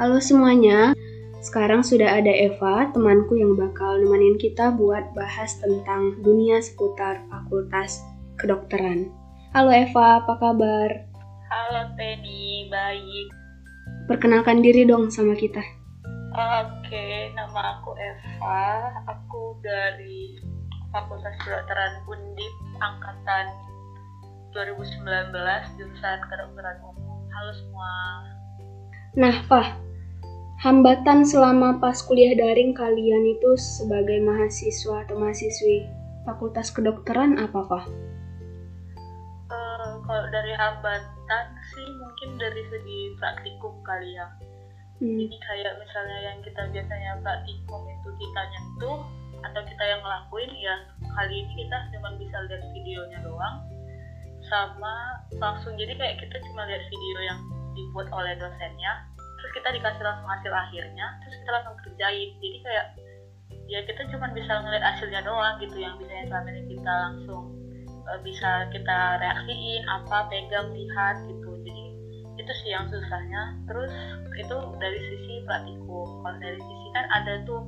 Halo semuanya, sekarang sudah ada Eva, temanku yang bakal nemenin kita buat bahas tentang dunia seputar fakultas kedokteran. Halo Eva, apa kabar? Halo Penny, baik. Perkenalkan diri dong sama kita. Oke, nama aku Eva. Aku dari Fakultas Kedokteran Undip angkatan 2019 jurusan kedokteran umum. Halo semua. Nah, Pak, hambatan selama pas kuliah daring kalian itu sebagai mahasiswa atau mahasiswi Fakultas Kedokteran apa, Pak? Uh, kalau dari hambatan sih mungkin dari segi praktikum kali ya. Hmm. Jadi kayak misalnya yang kita biasanya praktikum itu kita nyentuh atau kita yang ngelakuin ya kali ini kita cuma bisa lihat videonya doang sama langsung jadi kayak kita cuma lihat video yang dibuat oleh dosennya terus kita dikasih langsung hasil akhirnya terus kita langsung kerjain. Jadi kayak ya kita cuma bisa ngeliat hasilnya doang gitu yang biasanya selama ini kita langsung uh, bisa kita reaksiin apa pegang lihat gitu. Jadi itu sih yang susahnya. Terus itu dari sisi praktikum. Kalau dari sisi kan ada tuh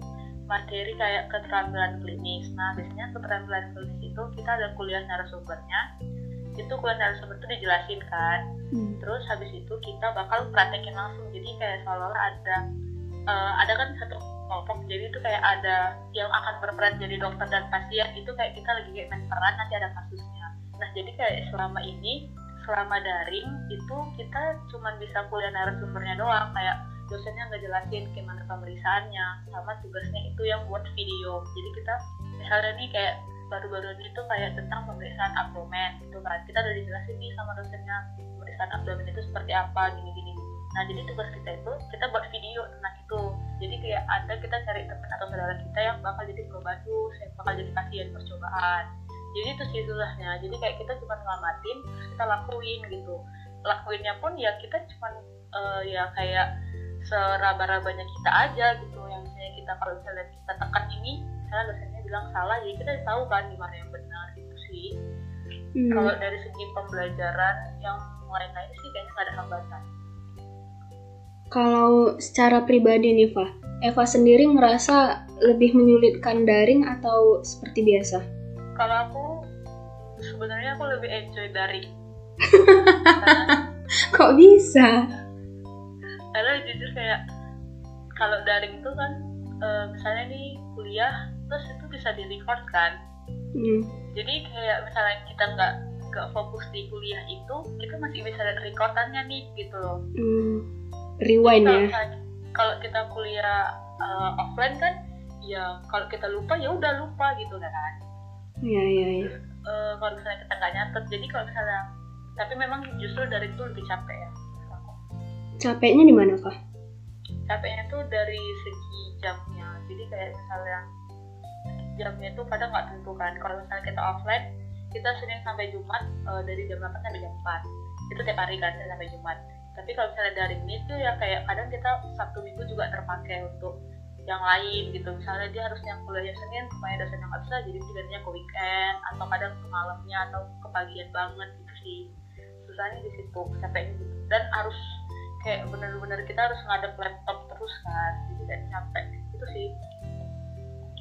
materi kayak keterampilan klinis. Nah biasanya keterampilan klinis itu kita ada kuliah narasumbernya itu kuliah narasumber itu dijelasin kan. Hmm. terus habis itu kita bakal praktekin langsung. Jadi kayak seolah-olah ada uh, ada kan satu kelompok. Jadi itu kayak ada yang akan berperan jadi dokter dan pasien. Itu kayak kita lagi kayak main peran nanti ada kasusnya. Nah jadi kayak selama ini selama daring itu kita cuma bisa kuliah narasumbernya doang. Kayak dosennya nggak jelasin gimana pemeriksaannya sama tugasnya itu yang buat video. Jadi kita misalnya nih kayak baru-baru ini tuh kayak tentang pemeriksaan abdomen gitu kan. Kita udah dijelasin nih sama dosennya pemeriksaan abdomen itu seperti apa gini gini nah jadi tugas kita itu kita buat video tentang itu. Jadi kayak ada kita cari teman atau saudara kita yang bakal jadi pembantu yang bakal jadi pasien percobaan. Jadi itu sih jadi kayak kita cuma ngelamatin terus kita lakuin gitu. Lakuinnya pun ya kita cuma uh, ya kayak seraba-rabanya kita aja gitu. Yang misalnya kita kalau misalnya kita tekan ini misalnya dosennya bilang salah jadi kita tahu kan gimana yang benar gitu sih. Hmm. kalau dari segi pembelajaran yang lain-lain sih kayaknya nggak ada hambatan. Kalau secara pribadi nih Fa Eva sendiri ngerasa lebih menyulitkan daring atau seperti biasa? Kalau aku sebenarnya aku lebih enjoy daring. Kok bisa? Karena jujur kayak kalau daring itu kan e, misalnya nih kuliah terus itu bisa di record kan. Hmm. jadi kayak misalnya kita nggak nggak fokus di kuliah itu kita masih bisa lihat recordannya nih gitu loh. Hmm. rewind ya? Kalau kita kuliah uh, offline kan ya kalau kita lupa ya udah lupa gitu kan. Iya iya iya. Uh, kalau misalnya kita nggak nyatet jadi kalau misalnya tapi memang justru dari itu lebih capek ya. Capeknya di mana kak? Capeknya tuh dari segi jamnya. Jadi kayak misalnya jamnya itu kadang nggak tentu kan kalau misalnya kita offline kita Senin sampai Jumat uh, dari jam 8 sampai jam 4 itu tiap hari kan sampai Jumat. Tapi kalau misalnya dari ini tuh ya kayak kadang kita Sabtu Minggu juga terpakai untuk yang lain gitu. Misalnya dia harusnya kuliahnya Senin supaya dosennya nggak bisa jadi pilihannya ke weekend atau kadang ke malamnya atau ke pagian banget gitu sih. Susahnya di situ capeknya gitu dan harus kayak bener-bener kita harus ngadep laptop terus kan jadi kayak capek. Itu sih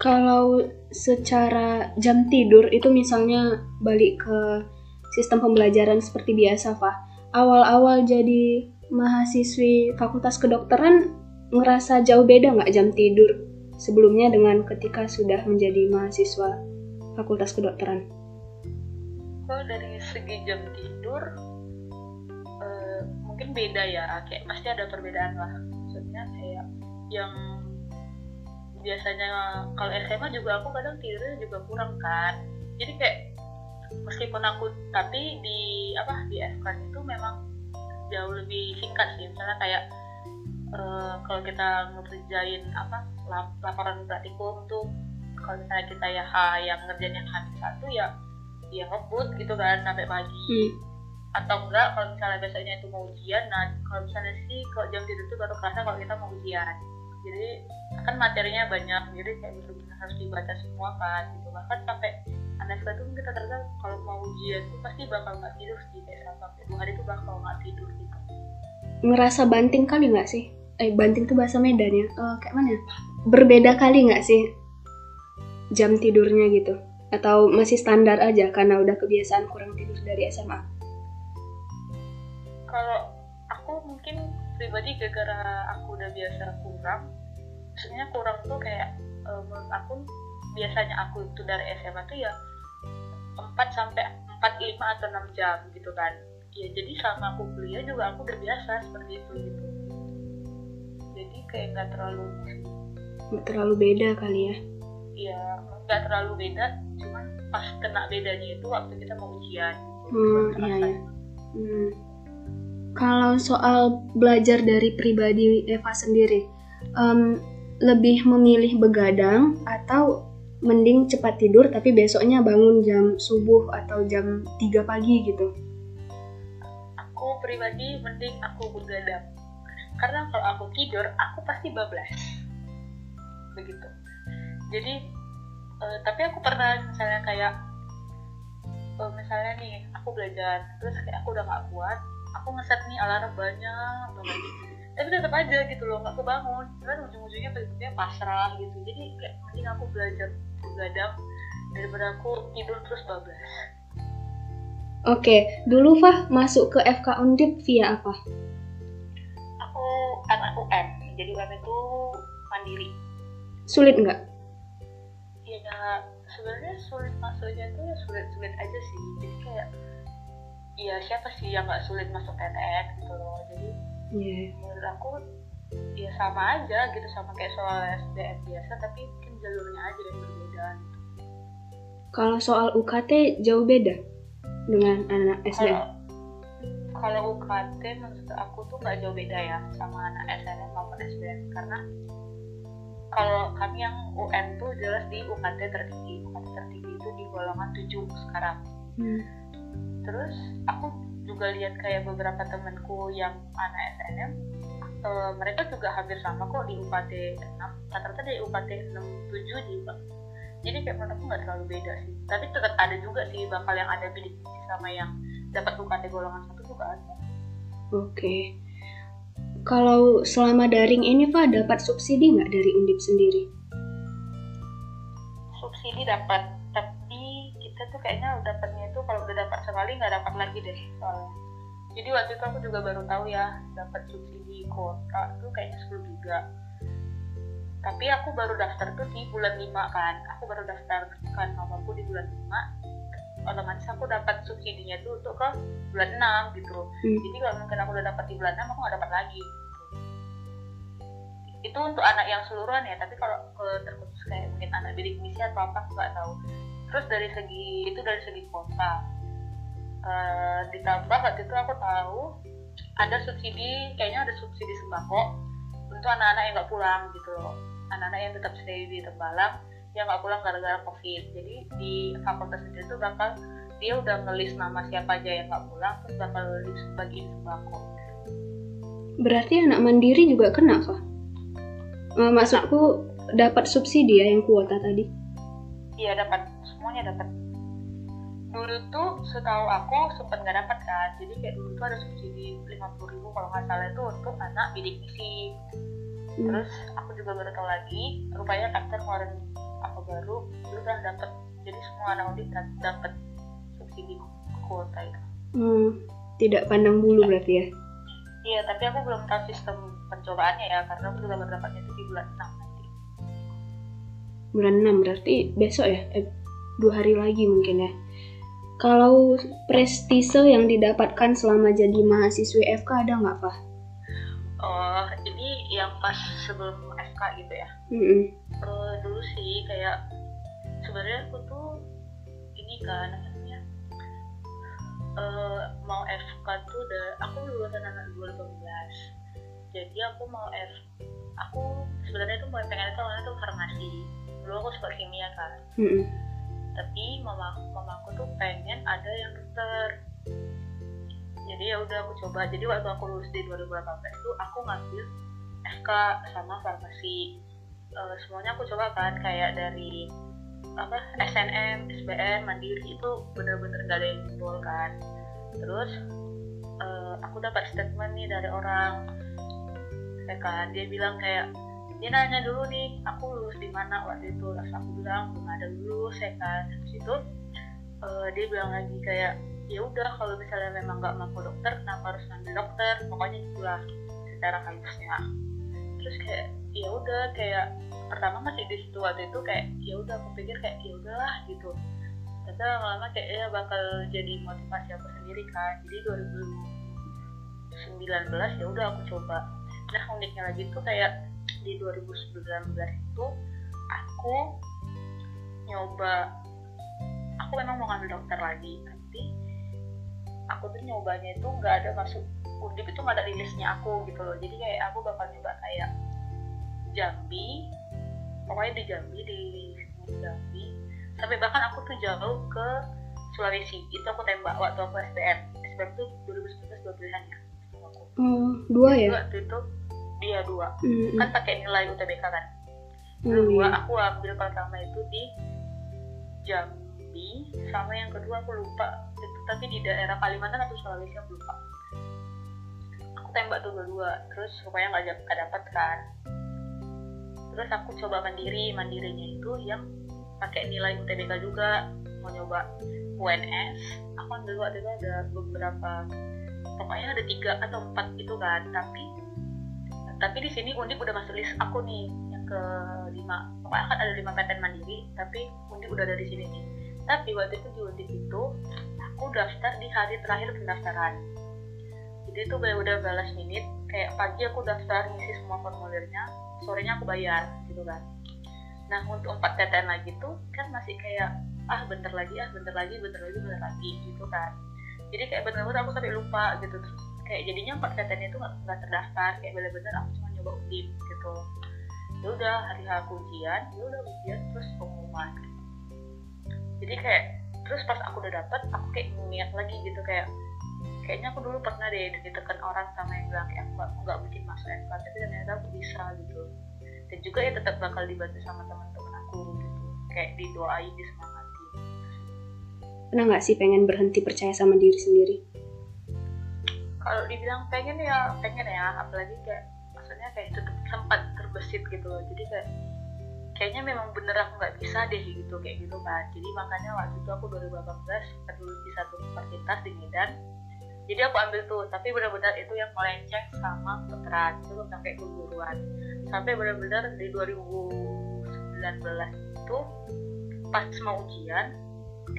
kalau secara jam tidur itu misalnya balik ke sistem pembelajaran seperti biasa, Pak. Awal-awal jadi mahasiswi fakultas kedokteran ngerasa jauh beda nggak jam tidur sebelumnya dengan ketika sudah menjadi mahasiswa fakultas kedokteran? Kalau dari segi jam tidur, uh, mungkin beda ya, kayak pasti ada perbedaan lah. Maksudnya kayak yang biasanya kalau SMA juga aku kadang tidurnya juga kurang kan. Jadi kayak meskipun aku tapi di apa di FK itu memang jauh lebih singkat sih. Misalnya kayak uh, kalau kita ngerjain apa lap laporan praktikum tuh kalau misalnya kita ya H yang ngerjain yang H satu ya ya ngebut gitu kan sampai pagi. Hmm. atau enggak kalau misalnya biasanya itu mau ujian nah kalau misalnya sih kalau jam tidur itu baru kerasa kalau kita mau ujian jadi kan materinya banyak jadi kayak bener-bener harus dibaca semua kan gitu. Bahkan sampai anak itu kita ternyata kalau mau ujian tuh pasti bakal nggak tidur sih kayak sampai dua hari tuh bakal nggak tidur gitu. Ngerasa banting kali nggak sih? Eh banting tuh bahasa Medan ya? Uh, kayak mana? Berbeda kali nggak sih jam tidurnya gitu? Atau masih standar aja karena udah kebiasaan kurang tidur dari SMA kalau aku mungkin pribadi gara-gara aku udah biasa kurang maksudnya kurang tuh kayak uh, menurut aku biasanya aku itu dari SMA tuh ya 4 sampai 4 5 atau 6 jam gitu kan. Ya jadi sama aku kuliah juga aku udah biasa seperti itu gitu. Jadi kayak nggak terlalu nggak terlalu beda kali ya? Iya nggak terlalu beda cuman pas kena bedanya itu waktu kita mau ujian. Hmm, iya, iya. Hmm. Kalau soal belajar dari pribadi Eva sendiri um, lebih memilih begadang atau mending cepat tidur tapi besoknya bangun jam subuh atau jam 3 pagi gitu? Aku pribadi mending aku begadang. Karena kalau aku tidur, aku pasti bablas. Begitu. Jadi, uh, tapi aku pernah misalnya kayak, uh, misalnya nih, aku belajar, terus kayak aku udah gak kuat, aku ngeset nih alarm banyak banget tapi tetap aja gitu loh nggak kebangun cuman ujung-ujungnya berikutnya pasrah gitu jadi kayak mending aku belajar begadang daripada aku tidur terus bablas Oke, dulu Fah masuk ke FK Undip via apa? Aku anak UM, jadi UM itu mandiri. Sulit nggak? Ya sebenarnya sulit masuknya itu ya sulit-sulit aja sih. Jadi kayak, ya siapa sih yang nggak sulit masuk PTN gitu loh. Jadi yeah. menurut aku ya sama aja gitu sama kayak soal SDM biasa tapi mungkin jalurnya aja yang berbeda gitu. Kalau soal UKT jauh beda dengan anak SDM? Kalau, kalau UKT menurut aku tuh nggak jauh beda ya sama anak SNM maupun SBM karena kalau kami yang UM tuh jelas di UKT tertinggi UKT tertinggi itu di golongan 7 sekarang hmm. Terus aku juga lihat kayak beberapa temanku yang anak SNM uh, eh, mereka juga hampir sama kok di UPT 6 rata-rata di UPT 67 di jadi kayak menurut aku nggak terlalu beda sih. Tapi tetap ada juga sih bakal yang ada bidik sama yang dapat UPT golongan satu juga ada. Oke. Okay. kalau selama daring ini Pak dapat subsidi nggak dari Undip sendiri? Subsidi dapat tuh kayaknya dapatnya itu kalau udah dapat sekali nggak dapat lagi deh soalnya. Jadi waktu itu aku juga baru tahu ya dapat subsidi kuota tuh kayaknya 10 giga. Tapi aku baru daftar tuh di bulan 5 kan aku baru daftarkan nomorku di bulan 5 otomatis aku dapat subsidinya tuh untuk ke bulan 6 gitu. Hmm. jadi kalau mungkin aku udah dapat di bulan 6 aku nggak dapat lagi. Itu untuk anak yang seluruhan ya tapi kalau ke terkhusus kayak mungkin anak bidik misi atau apa aku nggak tahu terus dari segi itu dari segi kota uh, ditambah waktu itu aku tahu ada subsidi kayaknya ada subsidi sembako untuk anak-anak yang nggak pulang gitu loh. Anak-anak yang tetap stay di Tembalang yang nggak pulang gara-gara covid. Jadi di fakultas itu bakal dia udah ngelis nama siapa aja yang nggak pulang terus bakal list bagiin sembako. Berarti anak mandiri juga kena kah? Maksudku dapat subsidi ya yang kuota tadi? Iya dapat semuanya dapat dulu tuh setahu aku sempat nggak dapat kan. Jadi kayak dulu tuh ada subsidi lima puluh ribu kalau nggak salah itu untuk anak bidik misi. Hmm. terus aku juga baru tahu lagi rupanya kantor kemarin aku baru udah dapat jadi semua anak audit dapat subsidi kuota itu. Hmm, tidak pandang bulu berarti ya? Iya tapi aku belum tahu sistem pencobaannya ya karena aku juga baru dapatnya itu di bulan enam nanti. Bulan enam berarti besok ya? Eh, dua hari lagi mungkin ya kalau prestise yang didapatkan selama jadi mahasiswi FK ada nggak pak? Oh ini yang pas sebelum FK gitu ya? Mm -hmm. uh, dulu sih kayak sebenarnya aku tuh ini kan namanya uh, mau FK tuh udah aku lulusan anak 2018 jadi aku mau F aku sebenarnya tuh mau pengen itu awalnya tuh farmasi dulu aku suka kimia kan mm -hmm tapi mama mamaku tuh pengen ada yang dokter. Jadi ya udah aku coba. Jadi waktu aku lulus di 2018 itu aku ngambil FK sama farmasi. Uh, semuanya aku coba kan kayak dari apa SNM, SBM, Mandiri itu bener-bener gak ada yang jebol kan. Terus uh, aku dapat statement nih dari orang ya kan. Dia bilang kayak dia nanya dulu nih aku lulus di mana waktu itu? Terus aku bilang belum ada lulus ya kan? Terus itu uh, dia bilang lagi kayak ya udah kalau misalnya memang nggak mampu dokter kenapa harus ngambil dokter? Pokoknya itulah secara kampusnya. Terus kayak ya udah kayak pertama masih di situ waktu itu kayak ya udah aku pikir kayak ya udahlah gitu. Tapi lama-lama kayak ya bakal jadi motivasi aku sendiri kan. Jadi 2019 ya udah aku coba. Nah uniknya lagi tuh kayak di 2019 itu aku nyoba aku memang mau ngambil dokter lagi tapi aku tuh nyobanya itu nggak ada masuk undip itu nggak ada rilisnya aku gitu loh. Jadi kayak aku bakal nyoba kayak Jambi pokoknya di Jambi di, Jambi. Sampai bahkan aku tuh jauh ke Sulawesi itu aku tembak waktu aku SPM SPM tuh 2019 dua pilihan ya hmm, dua ya? waktu itu dia dua. Mm-hmm. kan pakai nilai UTBK kan. Dua iya. aku ambil pertama itu di Jambi sama yang kedua aku lupa. Itu tapi di daerah Kalimantan atau Sulawesi aku lupa. Aku tembak tuh dua-dua terus supaya nggak dapat kan. Terus aku coba mandiri mandirinya itu yang pakai nilai UTBK juga. Mau nyoba UNS aku ambil waktu itu ada beberapa pokoknya ada tiga atau empat gitu kan. Tapi tapi di sini Undip udah masuk list aku nih yang ke lima pokoknya kan ada lima PTN mandiri tapi Undip udah ada di sini nih. Tapi waktu itu di Undip itu aku daftar di hari terakhir pendaftaran. Jadi itu udah balas minute kayak pagi aku daftar ngisi semua formulirnya sorenya aku bayar gitu kan. Nah untuk empat PTN lagi tuh kan masih kayak ah bentar lagi ah bentar lagi bentar lagi bentar lagi gitu kan. Jadi kayak bener-bener aku sampai lupa gitu. terus kayak jadinya PTN itu nggak terdaftar kayak bener-bener aku cuma nyoba undip gitu. Ya udah hari aku ujian ya udah ujian terus pengumuman. Jadi kayak terus pas aku udah dapet aku kayak niat lagi gitu kayak kayaknya aku dulu pernah deh ditekan orang sama yang bilang kayak aku nggak mungkin masuk FK tapi ternyata aku bisa gitu. Dan juga ya tetap bakal dibantu sama teman-teman aku gitu kayak didoain disemangati pernah nggak sih pengen berhenti percaya sama diri sendiri kalau dibilang pengen ya pengen ya. Apalagi kayak maksudnya kayak tetap sempat terbesit gitu loh. Jadi kayak kayaknya memang bener aku nggak bisa deh gitu kayak gitu kan. Jadi makanya waktu itu aku 2018 lulus di satu universitas di Medan. Jadi aku ambil tuh tapi benar-benar itu yang melenceng sama kedokteran itu sampai keguruan. Sampai benar-benar di 2019 itu pas mau ujian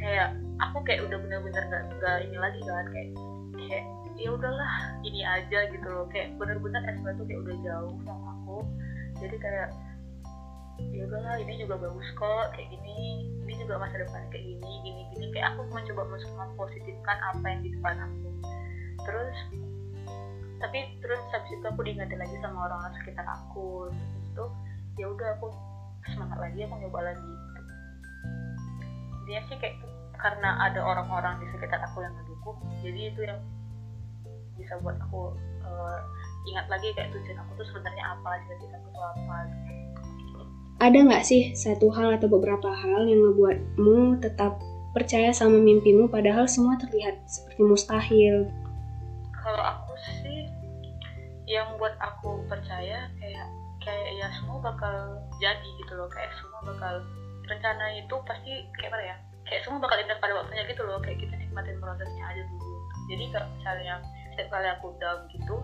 kayak aku kayak udah bener-bener gak, gak ini lagi kan kayak kayak ya udahlah ini aja gitu loh. Kayak bener-bener SMA tuh kayak udah jauh sama aku. Jadi kayak ya udahlah ini juga bagus kok kayak gini. Ini juga masa depan kayak gini gini gini. Kayak aku mencoba mempositifkan apa yang di depan aku. Terus tapi terus habis itu aku diingetin lagi sama orang-orang sekitar aku. Terus itu ya udah aku semangat lagi aku nyoba lagi. Dia sih kayak karena ada orang-orang di sekitar aku yang mendukung jadi itu yang bisa buat aku uh, ingat lagi kayak tujuan aku tuh sebenarnya apa cita-cita aku tuh apa ada nggak sih satu hal atau beberapa hal yang ngebuatmu tetap percaya sama mimpimu padahal semua terlihat seperti mustahil? Kalau aku sih yang buat aku percaya kayak kayak ya semua bakal jadi gitu loh kayak semua bakal rencana itu pasti kayak mana ya kayak semua bakal indah pada waktunya gitu loh kayak kita nikmatin prosesnya aja dulu. Jadi kalau misalnya setiap kali aku down gitu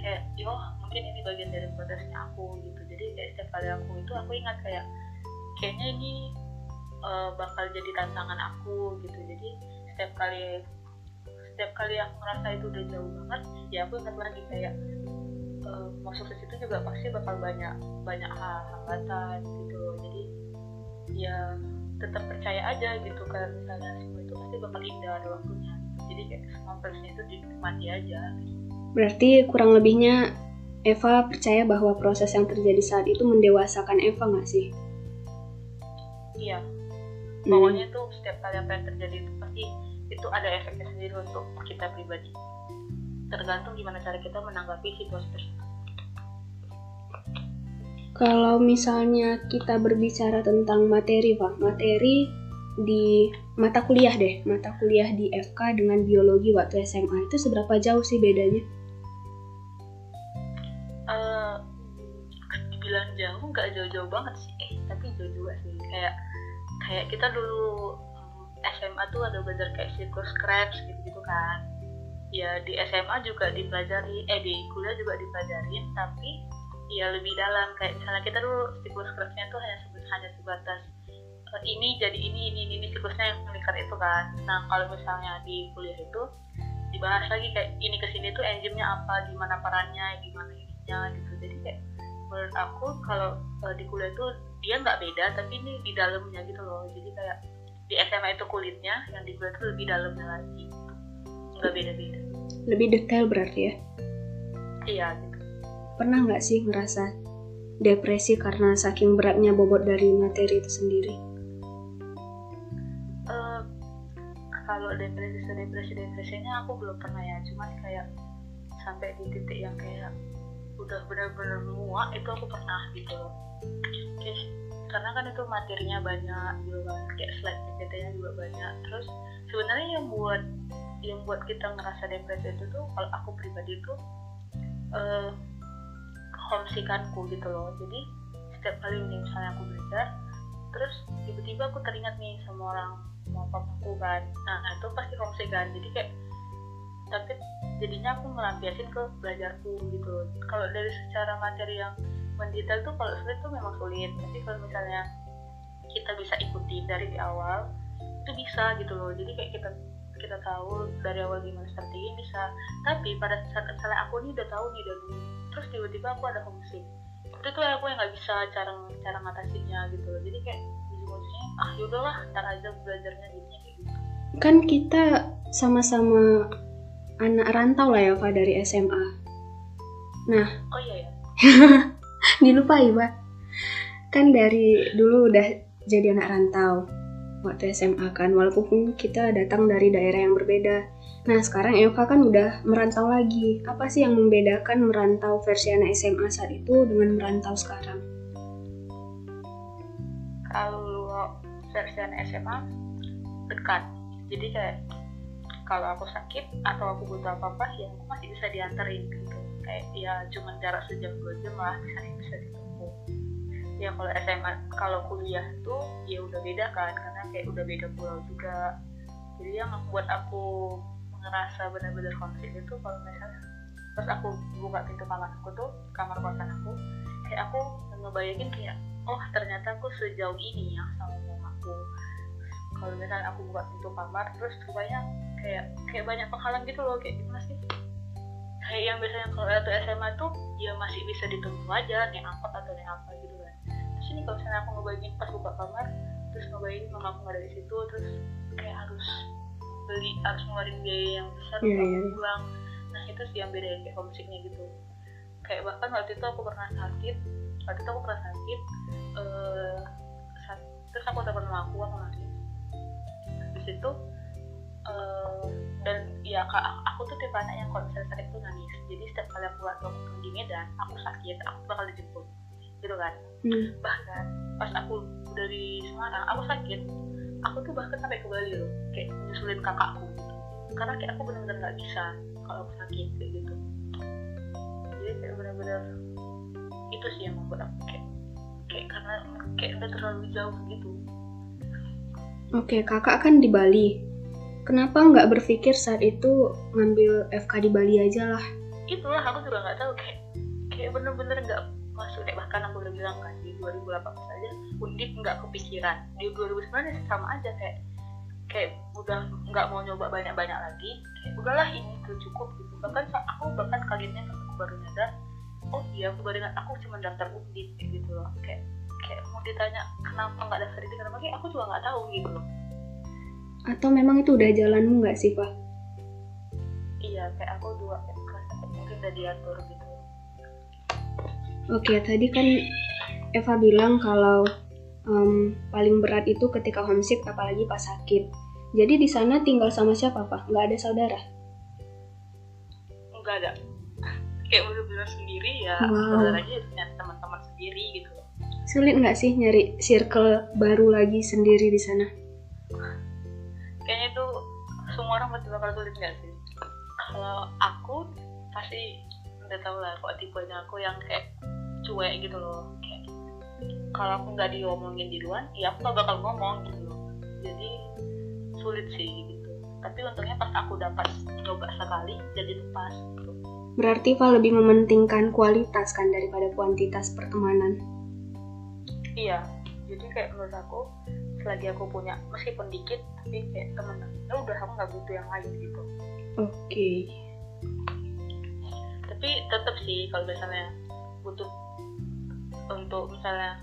kayak yo mungkin ini bagian dari prosesnya aku gitu. Jadi kayak setiap kali aku itu aku ingat kayak kayaknya ini uh, bakal jadi tantangan aku gitu. Jadi setiap kali setiap kali aku ngerasa itu udah jauh banget ya aku ingat lagi kayak uh, masuk ke situ juga pasti bakal banyak banyak hambatan gitu. Jadi ya tetap percaya aja gitu kalau misalnya semua itu pasti bakal indah ada waktunya jadi kayak prosesnya itu dinikmati aja berarti kurang lebihnya Eva percaya bahwa proses yang terjadi saat itu mendewasakan Eva nggak sih? Iya. Hmm. Pokoknya tuh setiap kali apa yang terjadi itu pasti itu ada efeknya sendiri untuk kita pribadi. Tergantung gimana cara kita menanggapi situasi tersebut. Kalau misalnya kita berbicara tentang materi, Pak, materi di mata kuliah deh, mata kuliah di FK dengan biologi waktu SMA itu seberapa jauh sih bedanya? Uh, nggak jauh-jauh banget sih. Eh tapi jauh juga sih. Kayak kayak kita dulu SMA tuh ada belajar kayak siklus Krebs gitu gitu kan. Ya di SMA juga dipelajari eh di kuliah juga dipelajarin tapi ya lebih dalam. Kayak misalnya kita dulu siklus Krebsnya tuh hanya hanya sebatas ini jadi ini ini ini, ini siklusnya yang meningkat itu kan. Nah kalau misalnya di kuliah itu dibahas lagi kayak ini ke sini tuh enzimnya apa gimana perannya gimana ininya gitu. Jadi kayak menurut aku kalau uh, di kuliah itu dia nggak beda tapi ini di dalamnya gitu loh. Jadi kayak di SMA itu kulitnya yang di kuliah itu lebih dalamnya lagi. Nggak beda-beda. Lebih detail berarti ya? Iya gitu. Pernah nggak sih ngerasa depresi karena saking beratnya bobot dari materi itu sendiri kalau depresi depresi depresinya aku belum pernah ya. Cuman kayak sampai di titik yang kayak udah benar-benar muak itu aku pernah gitu loh. Karena kan itu materinya banyak juga kan kayak slide PPT-nya juga banyak. Terus sebenarnya yang buat yang buat kita ngerasa depresi itu tuh kalau aku pribadi tuh uh, homesikanku gitu loh. Jadi setiap kali misalnya aku belajar terus tiba-tiba aku teringat nih sama orang sama papaku kan. Nah itu pasti homesick kan. Jadi kayak tapi jadinya aku melampiasin ke belajarku gitu kalau dari secara materi yang mendetail tuh kalau sulit tuh memang sulit. Tapi kalau misalnya kita bisa ikuti dari di awal itu bisa gitu loh. Jadi kayak kita kita tahu dari awal gimana seperti ini bisa. Tapi pada saat misalnya aku nih udah tahu nih dan terus tiba-tiba aku ada homesick itu tuh aku yang nggak bisa cara cara ngatasinya gitu loh. Jadi kayak ah yaudahlah ntar aja belajarnya jadinya kayak gitu kan kita sama-sama anak rantau lah ya Pak dari SMA. Nah, oh iya ya. dilupai Pak. Kan dari dulu udah jadi anak rantau waktu SMA kan, walaupun kita datang dari daerah yang berbeda. Nah, sekarang Eva kan udah merantau lagi. Apa sih yang membedakan merantau versi anak SMA saat itu dengan merantau sekarang? Kalau anak SMA dekat. Jadi kayak kalau aku sakit atau aku butuh apa-apa ya aku masih bisa diantarin gitu. Kayak ya cuma jarak sejam dua jam lah bisa bisa ditempuh. Ya kalau SMA kalau kuliah tuh ya udah beda kan karena kayak udah beda pulau juga. Jadi yang membuat aku ngerasa benar-benar konflik itu kalau misalnya pas aku buka pintu kamar aku tuh kamar kosan aku kayak aku ngebayangin kayak oh ternyata aku sejauh ini ya sama kalau misalnya aku buka pintu kamar terus rupanya kayak kayak banyak penghalang gitu loh kayak gimana sih? Kayak yang biasanya kalau waktu SMA tuh ya masih bisa ditempuh aja naik angkot atau naik apa gitu kan. Terus ini kalau misalnya aku ngebayangin pas buka kamar terus ngebayangin mama aku nggak ada di situ terus kayak harus beli harus ngeluarin biaya yang besar yeah, untuk yeah. pulang. Nah itu sih yang beda kayak homesicknya gitu. Kayak bahkan waktu itu aku pernah sakit waktu itu aku pernah sakit uh, terus aku telepon sama aku aku nangis di situ uh, dan ya kak aku tuh tipe anak yang kalau misalnya sakit tuh nangis. Jadi setiap kali aku lihat dokter di Medan aku sakit aku bakal dijemput gitu kan. Hmm. bahkan pas aku dari Semarang aku sakit aku tuh bahkan sampai ke Bali loh kayak nyusulin kakakku. Karena kayak aku benar-benar nggak bisa kalau aku sakit kayak gitu. Jadi kayak benar-benar itu sih yang membuat aku kayak kayak karena kayak udah terlalu jauh gitu Oke, kakak kan di Bali. Kenapa nggak berpikir saat itu ngambil FK di Bali aja lah? Itulah aku juga nggak tahu. Kayak kayak bener-bener nggak masuk deh. Bahkan aku udah bilang kan di 2018 aja undip nggak kepikiran. Di 2019 sama aja. Kayak kayak udah nggak mau nyoba banyak-banyak lagi. Kayak udahlah ini tuh cukup gitu. Bahkan aku bahkan kalinya aku baru nyadar oh iya aku baru aku cuma daftar undip gitu loh. Kayak kayak mau ditanya kenapa nggak daftar itu kenapa kayak aku juga nggak tahu gitu loh atau memang itu udah jalanmu nggak sih pak? Iya kayak aku dua kelas mungkin udah diatur gitu. Oke tadi kan Eva bilang kalau um, paling berat itu ketika homesick apalagi pas sakit. Jadi di sana tinggal sama siapa pak? Nggak ada saudara? Nggak ada. Kayak bener-bener sendiri ya. Wow. Saudaranya nyari teman-teman sendiri gitu. Sulit nggak sih nyari circle baru lagi sendiri di sana? kayaknya itu semua orang pasti bakal sulit nggak sih? Kalau aku pasti udah tau lah kok tipenya aku yang kayak cuek gitu loh. Kayak kalau aku nggak diomongin di luar ya aku nggak bakal ngomong gitu jadi sulit sih gitu. Tapi untungnya pas aku dapat coba sekali jadi lepas gitu. berarti Val lebih mementingkan kualitas kan daripada kuantitas pertemanan iya jadi kayak menurut aku selagi aku punya meskipun dikit tapi kayak temen ya udah aku nggak butuh yang lain gitu. Oke. Okay. tapi tetap sih kalau misalnya butuh untuk misalnya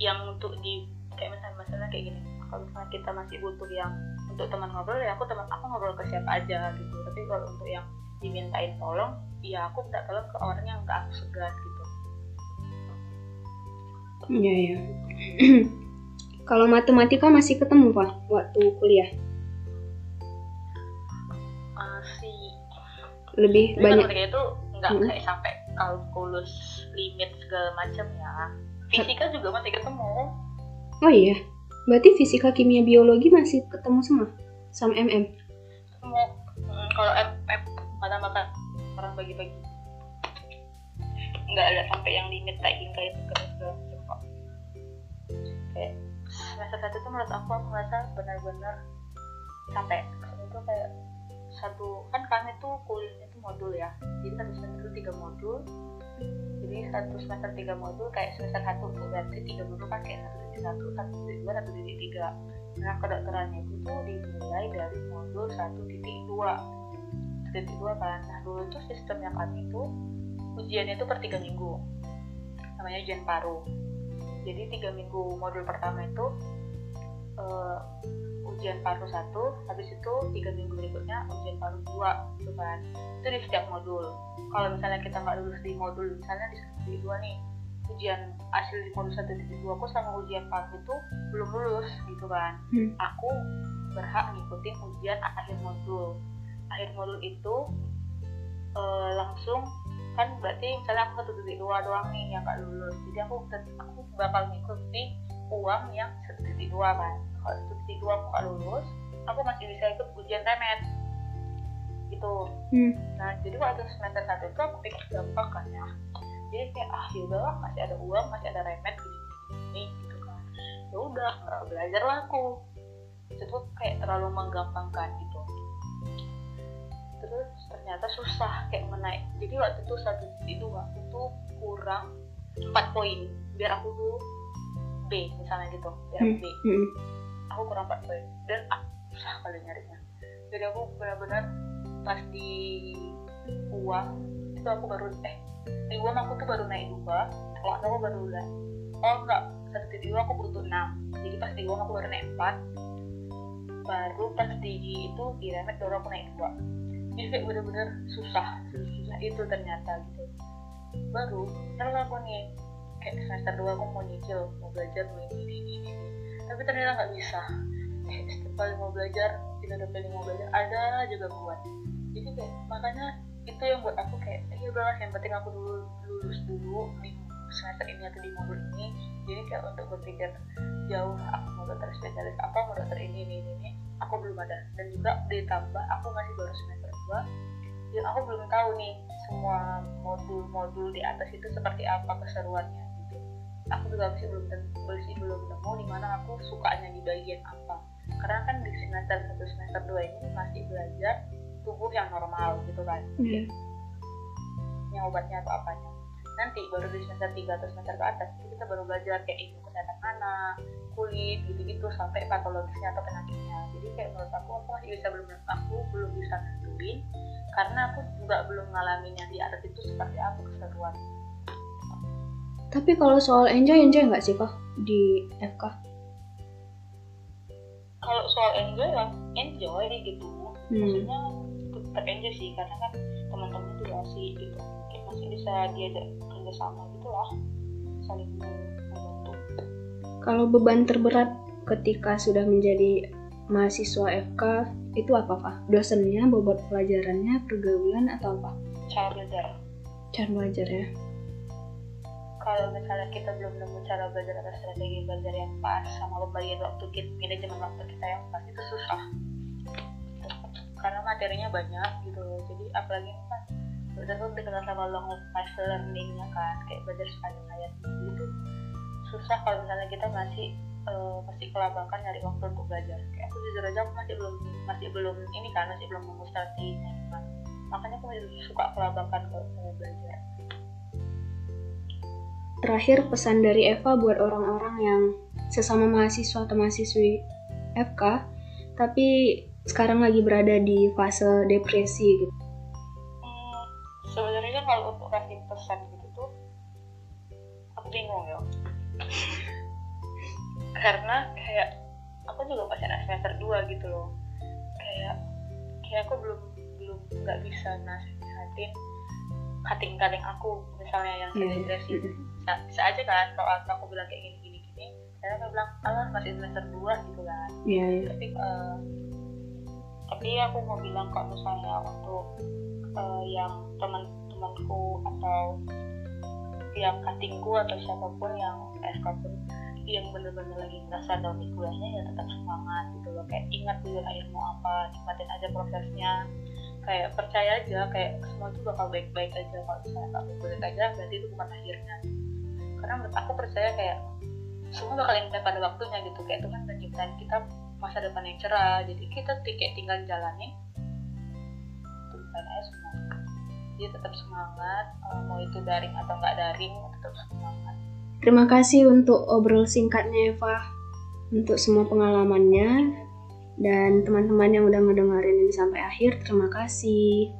yang untuk di kayak misalnya misalnya kayak gini kalau misalnya kita masih butuh yang untuk teman ngobrol ya aku teman aku ngobrol ke siapa aja gitu. Tapi kalau untuk yang dimintain tolong ya aku minta tolong ke orang yang gak aku segan gitu iya ya kalau matematika masih ketemu pak waktu kuliah? Masih. Lebih Jadi banyak. itu nggak hmm. kayak sampai kalkulus limit segala macam ya. Fisika juga masih ketemu. Oh iya? Berarti fisika kimia biologi masih ketemu semua? Sama mm ketemu. Hmm, kalau mm mana makan orang bagi-bagi. Nggak ada sampai yang limit kayak hingga itu segala kayak semester satu tuh menurut aku aku merasa benar-benar sampai itu kayak satu kan kami tuh kuliahnya tuh modul ya. Jadi satu semester tiga modul. Jadi satu semester tiga modul kayak semester satu berarti tiga modul kan kayak satu titik satu satu titik dua satu titik tiga. Nah kedokterannya itu tuh dimulai dari modul satu titik dua. Titik dua kan. Nah dulu tuh sistemnya kami itu ujiannya itu per tiga minggu. Namanya ujian paru jadi tiga minggu modul pertama itu uh, ujian paru satu habis itu tiga minggu berikutnya ujian paru dua gitu kan. Itu di setiap modul. Kalau misalnya kita nggak lulus di modul misalnya di satu dua nih ujian hasil di modul satu titik dua aku sama ujian paru itu belum lulus gitu kan. Hmm. aku berhak ngikutin ujian akhir modul. Akhir modul itu uh, langsung kan berarti misalnya aku satu titik dua doang nih yang nggak lulus. Jadi aku aku bakal ngikutin uang yang satu titik dua kan. Kalau satu titik dua aku nggak lulus aku masih bisa ikut ujian remet gitu. Hmm. nah jadi waktu semester satu itu aku pikir gampang kan ya. Jadi kayak ah yaudahlah masih ada uang masih ada remet gini gini gitu kan. Ya udah belajar lah aku. Itu kayak terlalu menggampangkan gitu terus ternyata susah kayak menaik. Jadi waktu itu satu titik dua itu kurang empat poin. Biar aku dulu B misalnya gitu. Biar aku B. Hmm, hmm. aku kurang 4 poin. Dan ah, susah kali nyarinya. Jadi aku benar-benar pas di uang itu aku baru eh di uang aku tuh baru naik dua kalau aku baru udah. Oh enggak satu titik aku butuh enam. Jadi pas di uang aku baru naik empat baru pas di itu di remet baru aku naik dua jadi kayak bener-bener susah susah itu ternyata gitu. Baru terus aku nih kayak semester dua aku mau nyicil mau belajar mau ini ini ini, tapi ternyata nggak bisa. Kayak setiap kali mau belajar kita udah pilih mau belajar ada juga buat. Jadi kayak makanya itu yang buat aku kayak ya udahlah yang penting aku dulu lulus dulu di semester ini atau di modul ini. Jadi kayak untuk berpikir jauh aku mau dokter spesialis apa mau dokter ini ini ini aku belum ada. Dan juga ditambah aku masih baru semester dua ya aku belum tahu nih semua modul-modul di atas itu seperti apa keseruannya aku juga masih belum masih belum nemu di mana aku sukanya di bagian apa. Karena kan di semester satu semester dua ini masih belajar tubuh yang normal gitu kan. Yeah. yang obatnya atau apanya nanti baru di semester tiga atau semester ke atas itu kita baru belajar kayak ilmu kesehatan anak kulit gitu-gitu sampai patologisnya atau penyakitnya jadi kayak menurut aku aku masih bisa belum aku belum bisa nentuin karena aku juga belum ngalamin yang di atas itu seperti apa keseruan tapi kalau soal enjoy enjoy nggak sih kok di FK? Kalau soal enjoy ya enjoy gitu. Hmm. Maksudnya tetap enjoy sih karena kan teman-teman juga sih gitu. Kayak masih bisa diajak kerja sama gitu lah, saling membantu. Kalau beban terberat ketika sudah menjadi mahasiswa FK itu apa pak? Dosennya, bobot pelajarannya, pergaulan atau apa? Cara belajar. Cara belajar ya kalau misalnya kita belum nemu cara belajar atau strategi belajar yang pas sama pembagian waktu kita manajemen waktu kita yang pas itu susah karena materinya banyak gitu jadi apalagi kan belajar tuh dikenal sama long life learningnya kan kayak belajar sekali ayat itu susah kalau misalnya kita masih uh, masih kelabakan nyari waktu untuk belajar. Kayak aku jujur aja aku masih belum masih belum ini kan masih belum nemu strateginya gimana makanya aku masih suka kelabakan kalau mau belajar. Terakhir pesan dari Eva buat orang-orang yang sesama mahasiswa atau mahasiswi FK tapi sekarang lagi berada di fase depresi gitu kalau untuk kasih pesan gitu tuh aku bingung ya. Karena kayak aku juga masih anak semester 2 gitu loh. Kayak kayak aku belum belum nggak bisa nasihatin kating-kating aku misalnya yang yeah. Depresi bisa, bisa aja kan kalau aku bilang kayak gini gini. Gini saya aku bilang alah masih semester 2 gitu kan. Yeah, yeah. tapi uh, tapi aku mau bilang kalau misalnya untuk uh, yang teman-temanku atau yang katingku atau siapa pun yang FK pun yang bener-bener lagi ngerasa down di kuliahnya ya tetap semangat gitu loh. Kayak ingat dulu akhirmu apa nikmatin aja prosesnya. Kayak percaya aja kayak semua itu bakal baik-baik aja. Kalau misalnya kamu baik aja berarti itu bukan akhirnya. Karena menurut aku percaya kayak semua bakal indah pada waktunya gitu. Kayak Tuhan menciptakan kita masa depan yang cerah. Jadi kita kayak tinggal jalanin. Tuhan aja semua dia tetap semangat mau itu daring atau nggak daring tetap semangat Terima kasih untuk obrol singkatnya Eva, untuk semua pengalamannya, dan teman-teman yang udah ngedengerin ini sampai akhir, terima kasih.